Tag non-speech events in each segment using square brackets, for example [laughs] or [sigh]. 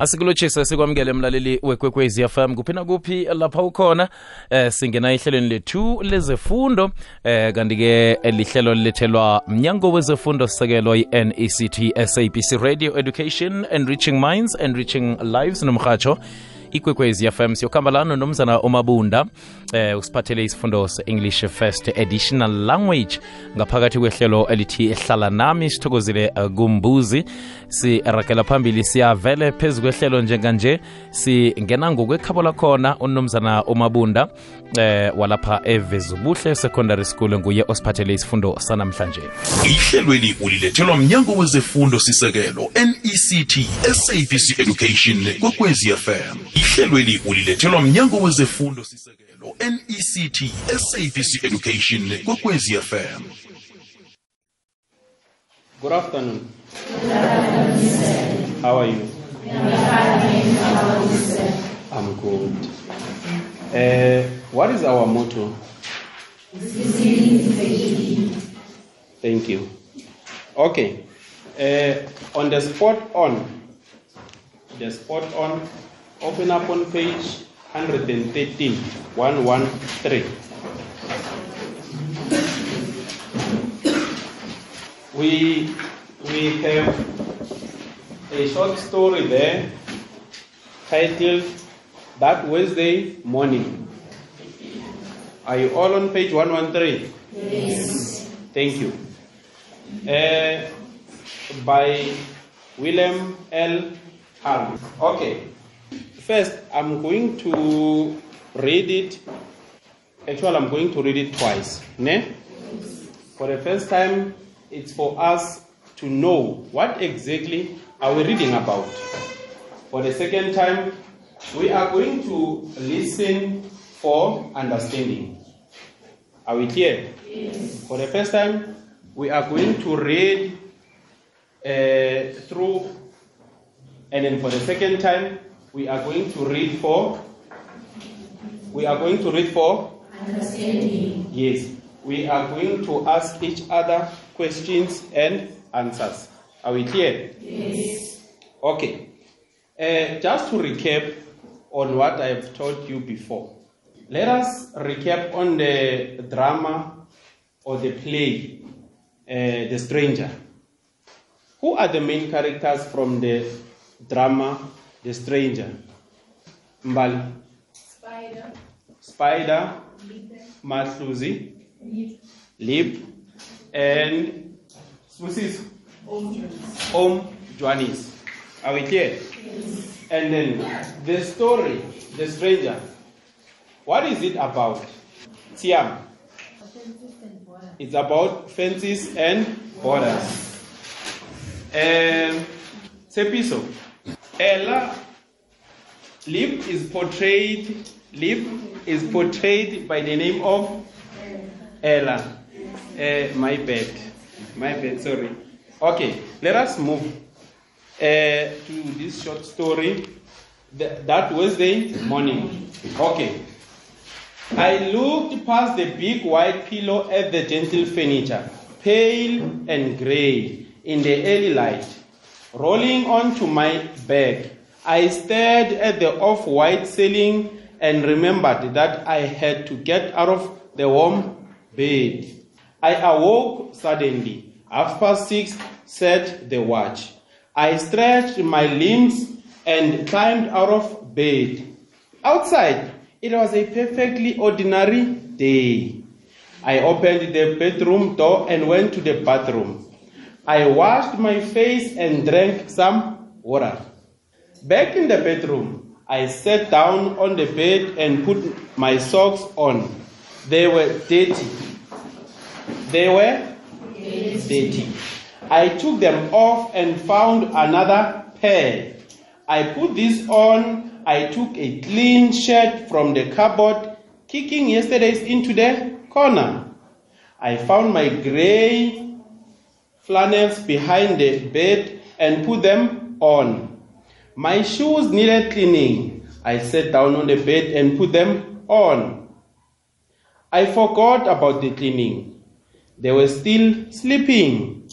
asikulotshise sikwamukele mlaleli wekwekwezi fm kuphi nakuphi lapha ukhona? Eh singena ehlelweni lethu lezefundo. Eh kanti-ke lihlelo lilethelwa mnyango wezefundo sisekelwa i-nect sabc radio education enriching minds and reaching lives nomrhatsho ikwekwezi fm siyokhamba lana nomzana omabunda. Eh usiphathele isifundo se-english first additional language ngaphakathi kwehlelo elithi ehlala nami sithokozile kumbuzi siragela phambili siyavele phezu kwehlelo njenganje. Singena ngokwekhabo lakhona unomzana omabunda. Eh walapha evezubuhle secondary school nguye osiphathele isifundo sanamhlanje. Ihlelweli ulilethelwa mnyango wezefundo sisekelo nect sabc education kwekwezi fm ihlelweli ulilethelwa mnyango wezefundo sisekelo nect sabc education kokwezi fm Good afternoon. How are you? I'm good. Uh, what is our motto? Thank you. Okay. Uh, on the spot on, the spot on, open up on page 113, 113. we we have a short story there titled that Wednesday morning. Are you all on page 113? Yes. Thank you. Uh, by William L. Hull. Okay. First, I'm going to read it. Actually, I'm going to read it twice. Ne? For the first time, it's for us to know what exactly are we reading about. For the second time, we are going to listen for understanding. Are we clear? Yes. For the first time, we are going to read uh, through, and then for the second time, we are going to read for. We are going to read for Understanding. Yes, we are going to ask each other questions and answers. Are we clear? Yes. Okay. Uh, just to recap on what I have told you before, let us recap on the drama or the play, uh, The Stranger. Who are the main characters from the drama, The Stranger? Mbali, Spider. Spider. Matluzi, Leap. Lip, and Smusis. Om Joannis. Are we clear? Yes. And then the story, The Stranger. What is it about? Tiam. It's about fences and borders. Um, Sepiso. Ella Lip is portrayed. Lip is portrayed by the name of Ella. Uh, my bad. My bad. Sorry. Okay. Let us move uh, to this short story. Th- that Wednesday morning. Okay. I looked past the big white pillow at the gentle furniture, pale and grey in the early light. Rolling onto my back, I stared at the off white ceiling and remembered that I had to get out of the warm bed. I awoke suddenly. Half past six, said the watch. I stretched my limbs and climbed out of bed. Outside, it was a perfectly ordinary day. I opened the bedroom door and went to the bathroom. I washed my face and drank some water. Back in the bedroom, I sat down on the bed and put my socks on. They were dirty. They were dirty. I took them off and found another pair. I put this on. I took a clean shirt from the cupboard, kicking yesterday's into the corner. I found my gray flannels behind the bed and put them on. My shoes needed cleaning. I sat down on the bed and put them on. I forgot about the cleaning. They were still sleeping.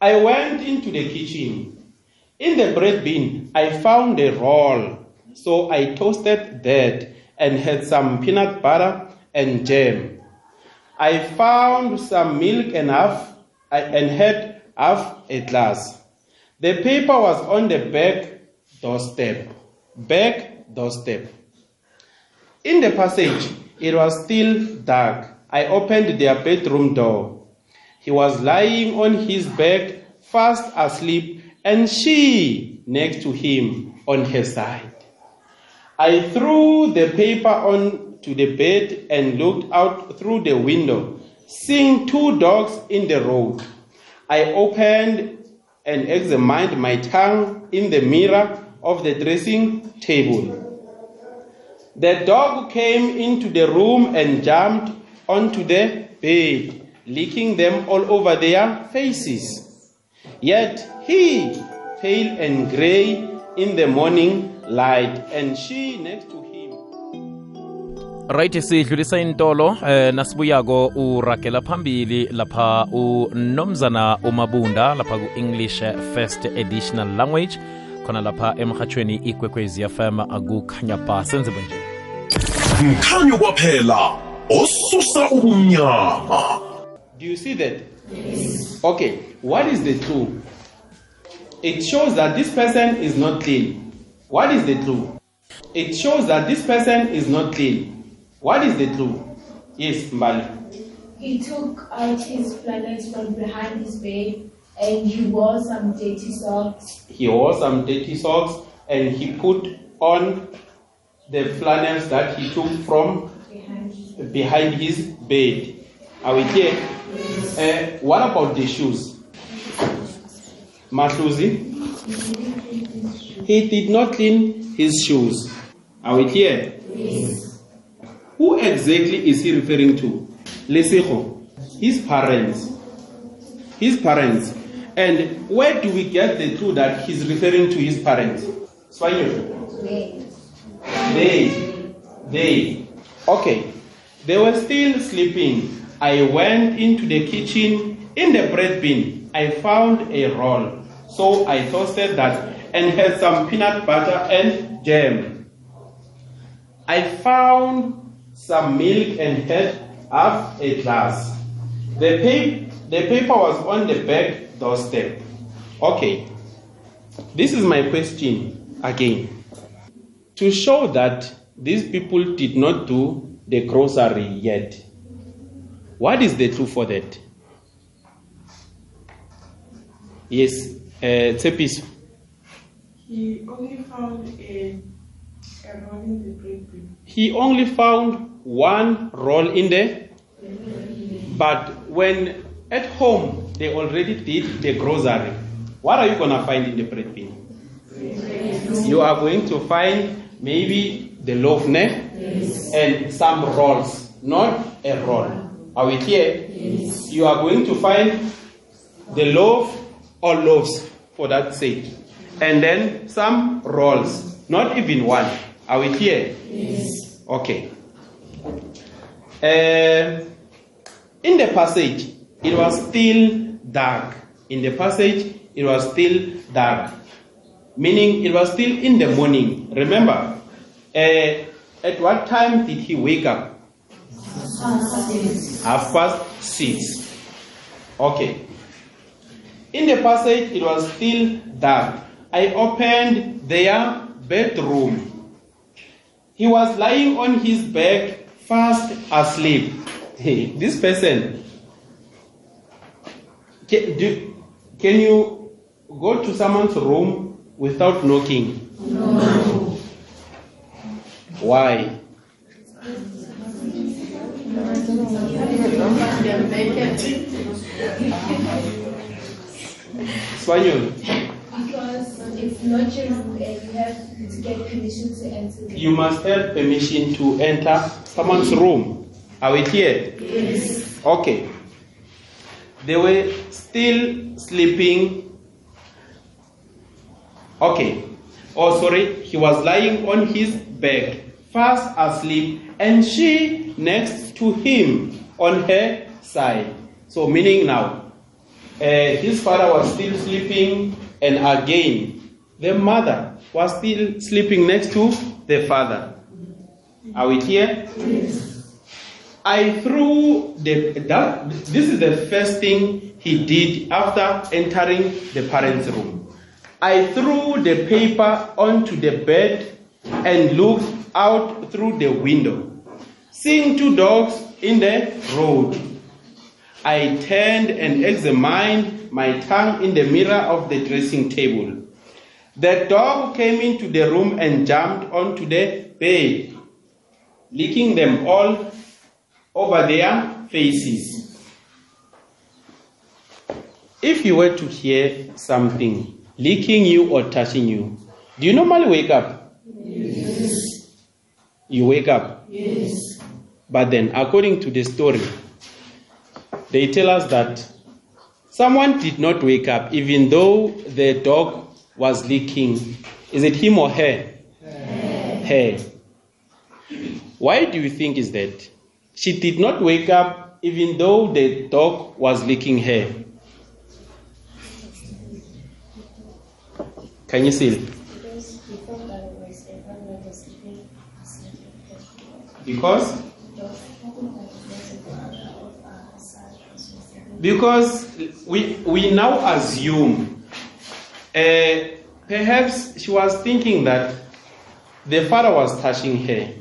I went into the kitchen. In the bread bin, I found a roll. So I toasted that and had some peanut butter and jam. I found some milk I- and had half a glass. The paper was on the back doorstep. Back doorstep. In the passage, it was still dark. I opened their bedroom door. He was lying on his back, fast asleep, and she next to him on her side. I threw the paper onto the bed and looked out through the window, seeing two dogs in the road. I opened and examined my tongue in the mirror of the dressing table. The dog came into the room and jumped onto the bed, licking them all over their faces. Yet he, pale and grey in the morning light, and she next to him. Right sidlulisa intolo eh nasibuyako uragela phambili lapha unomzana umabunda lapha ku-english first additional language khona lapha emhatshweni ikwekwezi fm kukhanya ba senze bonje mkhanyo kwaphela osusa ubumnyama Do you see that? Yes. Okay, what is the clue? It shows that this person is not clean. What is the clue? It shows that this person is not clean. What is the truth? Yes, Mbali. He took out his flannels from behind his bed and he wore some dirty socks. He wore some dirty socks and he put on the flannels that he took from Behind his behind his bed. Are we clear? Uh, what about the shoes? Matluzi? He did not clean his shoes. Are we clear? Who exactly is he referring to? Lesejo. His parents. His parents. And where do we get the clue that he's referring to his parents? Swanyo. bed. They, they. Okay. They were still sleeping. I went into the kitchen. In the bread bin, I found a roll. So I toasted that and had some peanut butter and jam. I found some milk and had half a glass. The, the paper was on the back doorstep. Okay. This is my question again to show that these people did not do the grocery yet. What is the truth for that? Yes, uh, Tshepiso. He only found a, He only found one roll in there, but when at home they already did the grocery. What are you gonna find in the bread bin? You are going to find maybe the loaf ne? and some rolls, not a roll. Are we clear? You are going to find the loaf or loaves for that sake, and then some rolls, not even one. Are we here? Yes. Okay. Uh, in the passage, it was still dark. In the passage, it was still dark, meaning it was still in the morning. Remember, uh, at what time did he wake up? Half past six. Okay. In the passage, it was still dark. I opened their bedroom. He was lying on his back, fast asleep. Hey, this person. Can, do, can you go to someone's room without knocking? No. Why? Because it's not just uh, you have to get permission to enter. you must have permission to enter someone's room. Are we here? Yes. Okay. They were still sleeping. Okay. Oh, sorry. He was lying on his back, fast asleep, and she next to him on her side. So, meaning now, uh, his father was still sleeping, and again, the mother was still sleeping next to the father. Are we here? Yes. I threw the that this is the first thing he did after entering the parents' room. I threw the paper onto the bed and looked out through the window, seeing two dogs in the road. I turned and examined my tongue in the mirror of the dressing table. The dog came into the room and jumped onto the bed, licking them all over their faces. If you were to hear something licking you or touching you, do you normally wake up? Yes. You wake up? Yes. But then, according to the story, they tell us that someone did not wake up even though the dog was licking. Is it him or her? Her. Why do you think is that? She did not wake up even though the dog was licking her. Can you see it? Because because we we now assume uh, perhaps she was thinking that the father was touching her.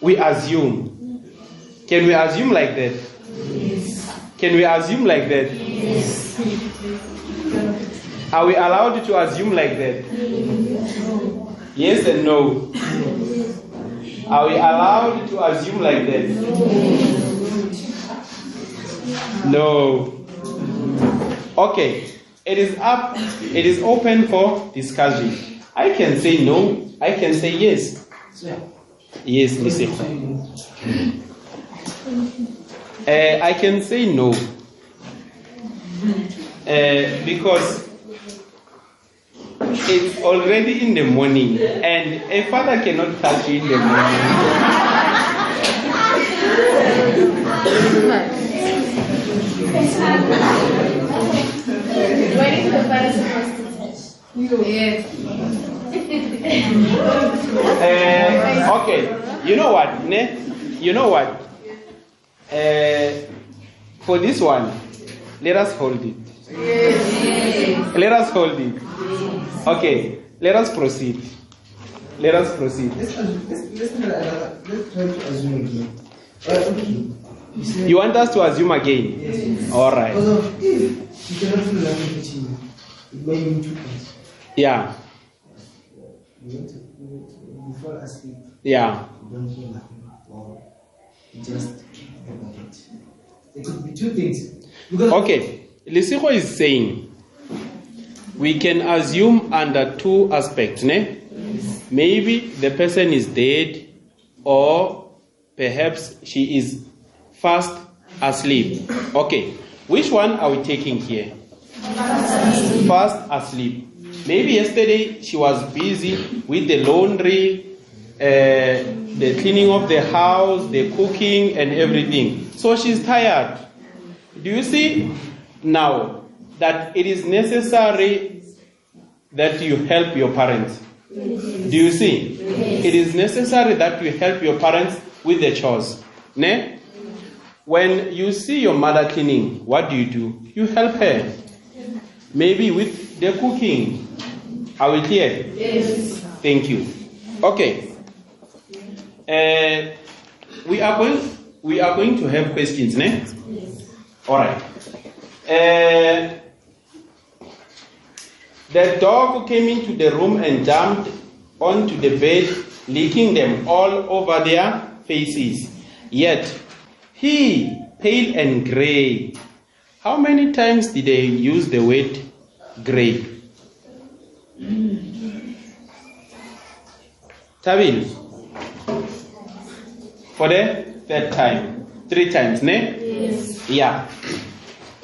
We assume. Can we assume like that? Yes. Can we assume like that? Yes. Are we allowed to assume like that? Yes and no. Are we allowed to assume like that? No. Okay. It is up. It is open for discussion. I can say no. I can say yes. Yes, listen. Uh, I can say no. Uh, because it's already in the morning and a father cannot touch you in the morning. When is the father supposed to touch? Yes. Uh, okay, you know what, ne? You know what? Uh, for this one, let us hold it. Let us hold it. Okay, let us proceed. Let us proceed. Let's, let's, let's, uh, let's try to assume again. Uh, okay. You said, You want us to assume again? yes. All right. Yeah, You want to, you fall asleep, yeah. don't feel nothing, or just forget it. It could be two things. Because Okay, Lisiho is saying we can assume under two aspects, ne? Maybe the person is dead, or perhaps she is fast asleep. Okay, which one are we taking here? Fast asleep. Maybe yesterday she was busy with the laundry, uh, the cleaning of the house, the cooking, and everything. So she's tired. Do you see now that it is necessary that you help your parents? Do you see? It is necessary that you help your parents with the chores. Ne? When you see your mother cleaning, what do you do? You help her. Maybe with the cooking. Are we clear? Yes. Thank you. Okay. Uh, we are going. We are going to have questions, ne? Yes. All right. Uh, the dog came into the room and jumped onto the bed, licking them all over their faces. Yet he, pale and gray. How many times did they use the word gray? Tabil. For the third time. Three times, ne? Yes. Yeah.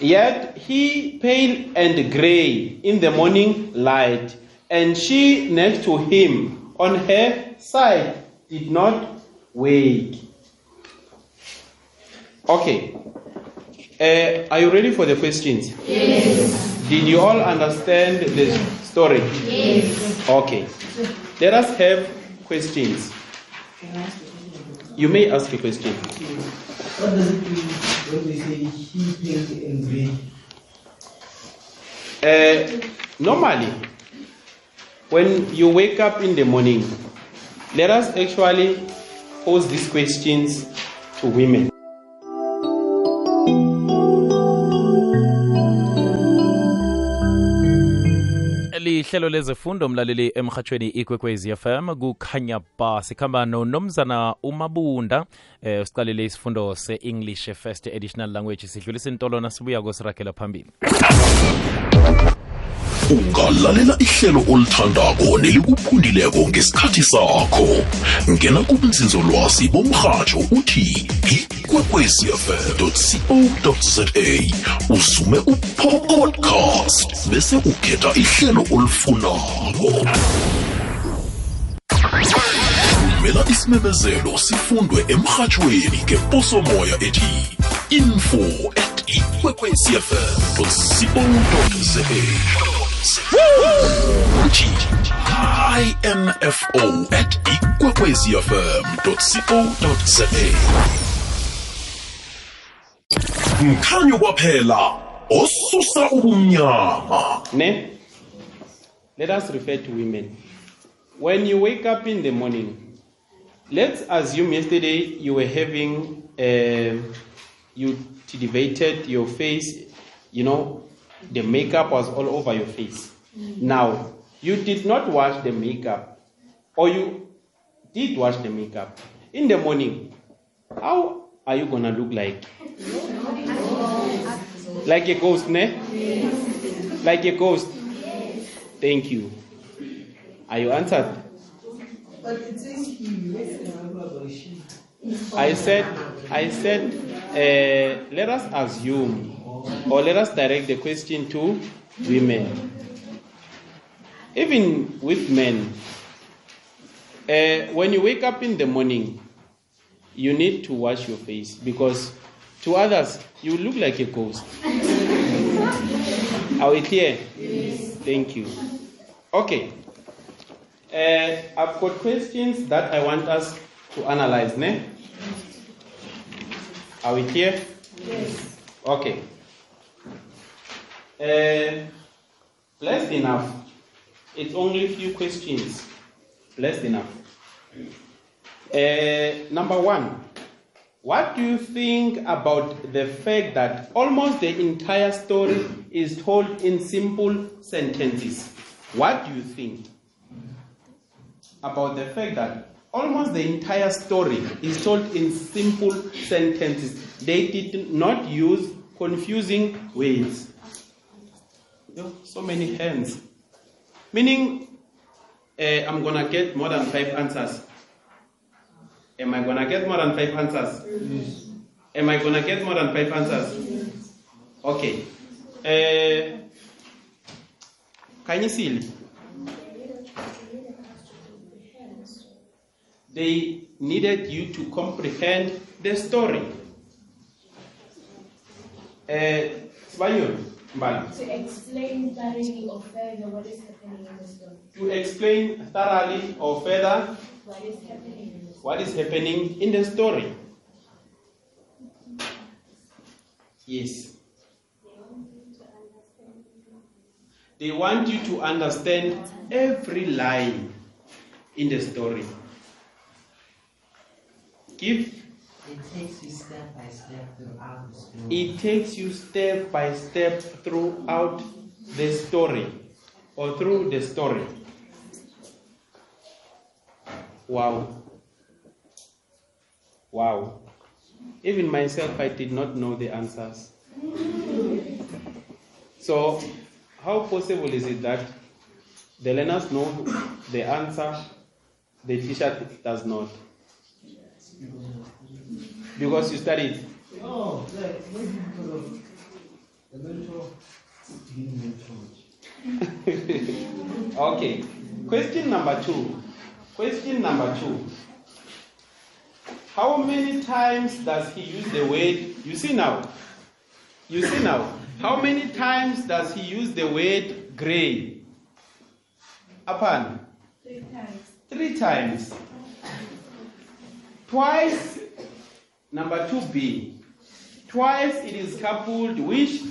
Yet he pale and gray in the morning light, and she next to him on her side did not wake. Okay. Uh, are you ready for the questions? Yes. Did you all understand the Story? Yes. Okay. Let us have questions. You may ask a question. What does it mean when they say he pink and grey? Uh, normally, when you wake up in the morning, let us actually pose these questions to women. Lihlelo lezefundo mlaleli emhathweni ikwekwezi fm kukhanya ba sikhamba nonomzana umabunda eh siqalele isifundo se-english first additional language. Sidlulisa intolona sibuya kosiragela phambili ungalalela ihlelo olithandako nelikuphundileko ngesikhathi sakho. Ngena kubunzinzolwazi bomrhatsho uthi ikwekwecfm co za usume upodcast bese ukhetha ihlelo olifunako. Thumela isimemezelo sifundwe emrhatshweni ngeposomoya ethi info at ikwekwecfm co za uthi info at ikwekwezifm co za mkhanyo kwaphela osusa ubumnyama Ne? Let us refer to women. When you wake up in the morning, let's assume yesterday you were having, uh, you cultivated your face, you know, the makeup was all over your face. Now, you did not wash the makeup, or you did wash the makeup. In the morning, how are you gonna look like? Like a ghost, ne? Like a ghost. Thank you. Are you answered? I said, I said, uh, let us assume, or let us direct the question to women. Even with men, uh, when you wake up in the morning, you need to wash your face because to others you look like a ghost. [laughs] Are we clear? Yes. Thank you. Okay. Uh, I've got questions that I want us to analyze. Ne? Are we clear? Yes. Okay. Uh, blessed enough. It's only a few questions. Blessed enough. Uh, number one. What do you think about the fact that almost the entire story is told in simple sentences? What do you think about the fact that almost the entire story is told in simple sentences? They did not use confusing words. Yo, so many hands. Meaning, uh, I'm gonna get more than five answers. Am I gonna get more than five answers? Am I gonna get more than five answers? Okay. Uh, Kanyisili. They needed you to comprehend the story. Uh, Sibanyo, Mbali. To explain thoroughly or further what is happening in the story. To explain thoroughly or further What is happening in the story. what is happening in the story. Yes. They want you to understand every line in the story. Give It takes you step by step throughout the story. it takes you step by step throughout the story or through the story. Wow. Wow. Even myself, I did not know the answers. So, how possible is it that the learners know the answer, the teacher does not? Because you studied. Oh, like maybe because of the mentor mentor. Okay. Question number two. Question number two. How many times does he use the word? You see now. You see now. How many times does he use the word gray? Upon Three times. three times. Twice, number 2b. Twice it is coupled which,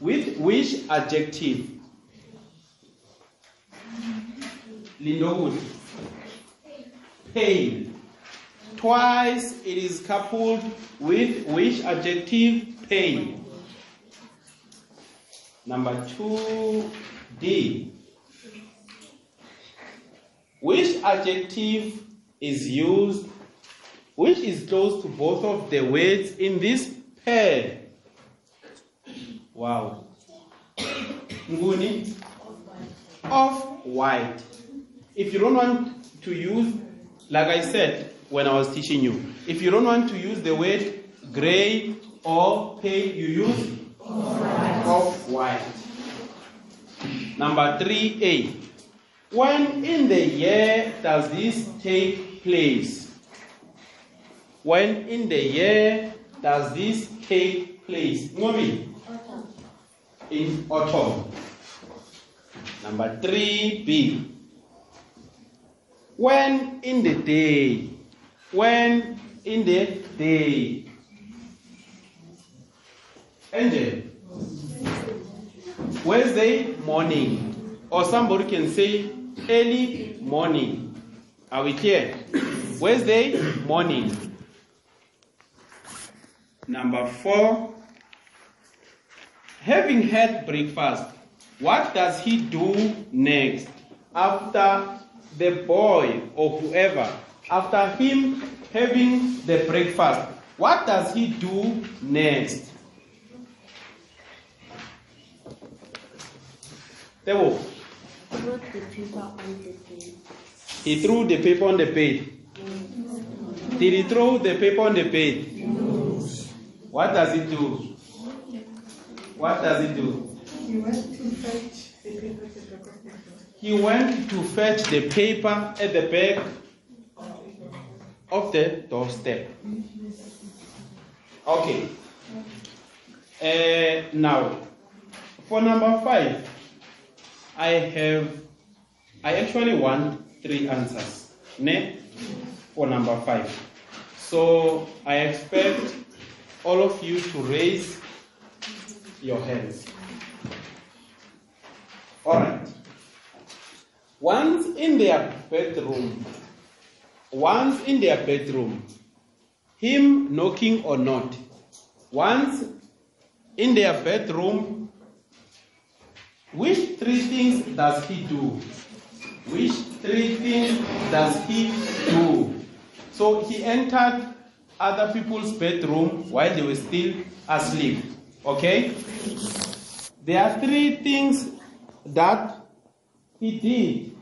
with which adjective? Lindowood. Pale. Twice it is coupled with which adjective? Pale. Number 2d. Which adjective is used, which is close to both of the words in this pair? Wow. Nguni? Of white. If you don't want to use, like I said when I was teaching you, if you don't want to use the word gray or pale, you use of white. Number 3a. When in the year does this take place? When in the year does this take place? Ngomi? In autumn. Number 3b. When in the day? When in the day? Angel. Wednesday morning. Or somebody can say early morning. Are we clear? Wednesday morning. Number four. Having had breakfast, what does he do next? After the boy or whoever, after him having the breakfast, what does he do next? Bed. he threw the paper on the bed. Did he throw the paper on the bed? What does it do? What does it do? He went to fetch the paper to the hospital. He went to fetch the paper at the back of the doorstep. Okay. Uh, now, for number five, I have, I actually want three answers. Ne? For number five. So I expect all of you to raise your hands. All right. Once in their bedroom, once in their bedroom, him knocking or not, once in their bedroom, which three things does he do? Which three things does he do? So he entered other people's bedroom while they were still asleep. Okay? There are three things that he did.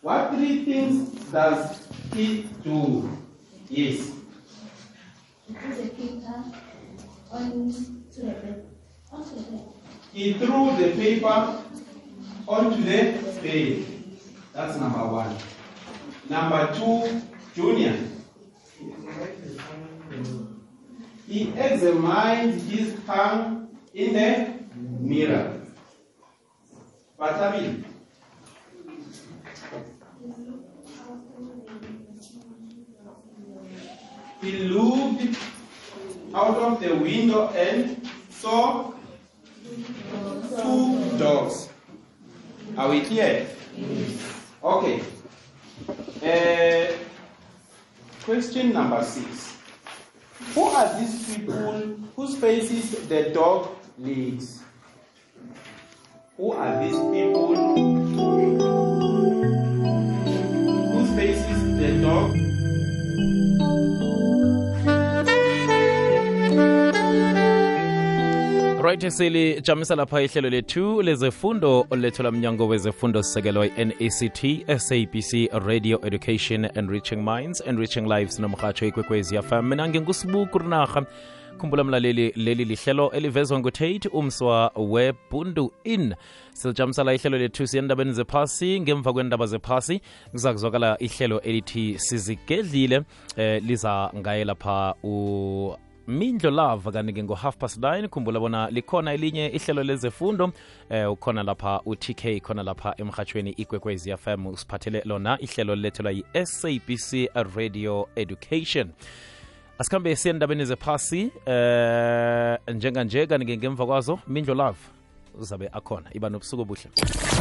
What three things does he do? Yes. He threw the paper onto the bed. That's number one. Number two, Junior. He examined his tongue in the mirror. Batabi. He looked out of the window and saw two dogs. Are we clear? Okay. Uh, question number six. Who are these people whose faces the dog licks? Who are these people right silijamisa lapha ihlelo lethu lezefundo olethelwa mnyango wezefundo sisekelwa i-nact sabc radio education and reaching minds and reaching lives nomrhatsho ikwekwezi fm mina ngingusibuku rinarha khumbula mlaleli leli lihlelo elivezwa ngutate umswa webundu in silijamisala ihlelo lethu siyendabeni zephasi ngemva kwendaba zephasi kuza kuzwakala ihlelo elithi sizigedlile eh, liza ngaye lapha u mindlo love kanike ngo-half past 9 khumbula bona likhona elinye ihlelo lezefundo eh ukhona lapha u-tk khona lapha emhatshweni ikwekwez fm usiphathele lona ihlelo lilethelwa yi-sabc radio education. Asikhambe siye endabeni zephasi eh njenganje kanike ngemva kwazo mindlo love uzabe akhona. Iba nobusuku obuhle.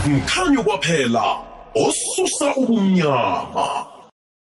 Mkhanyo kwaphela osusa ubumnyama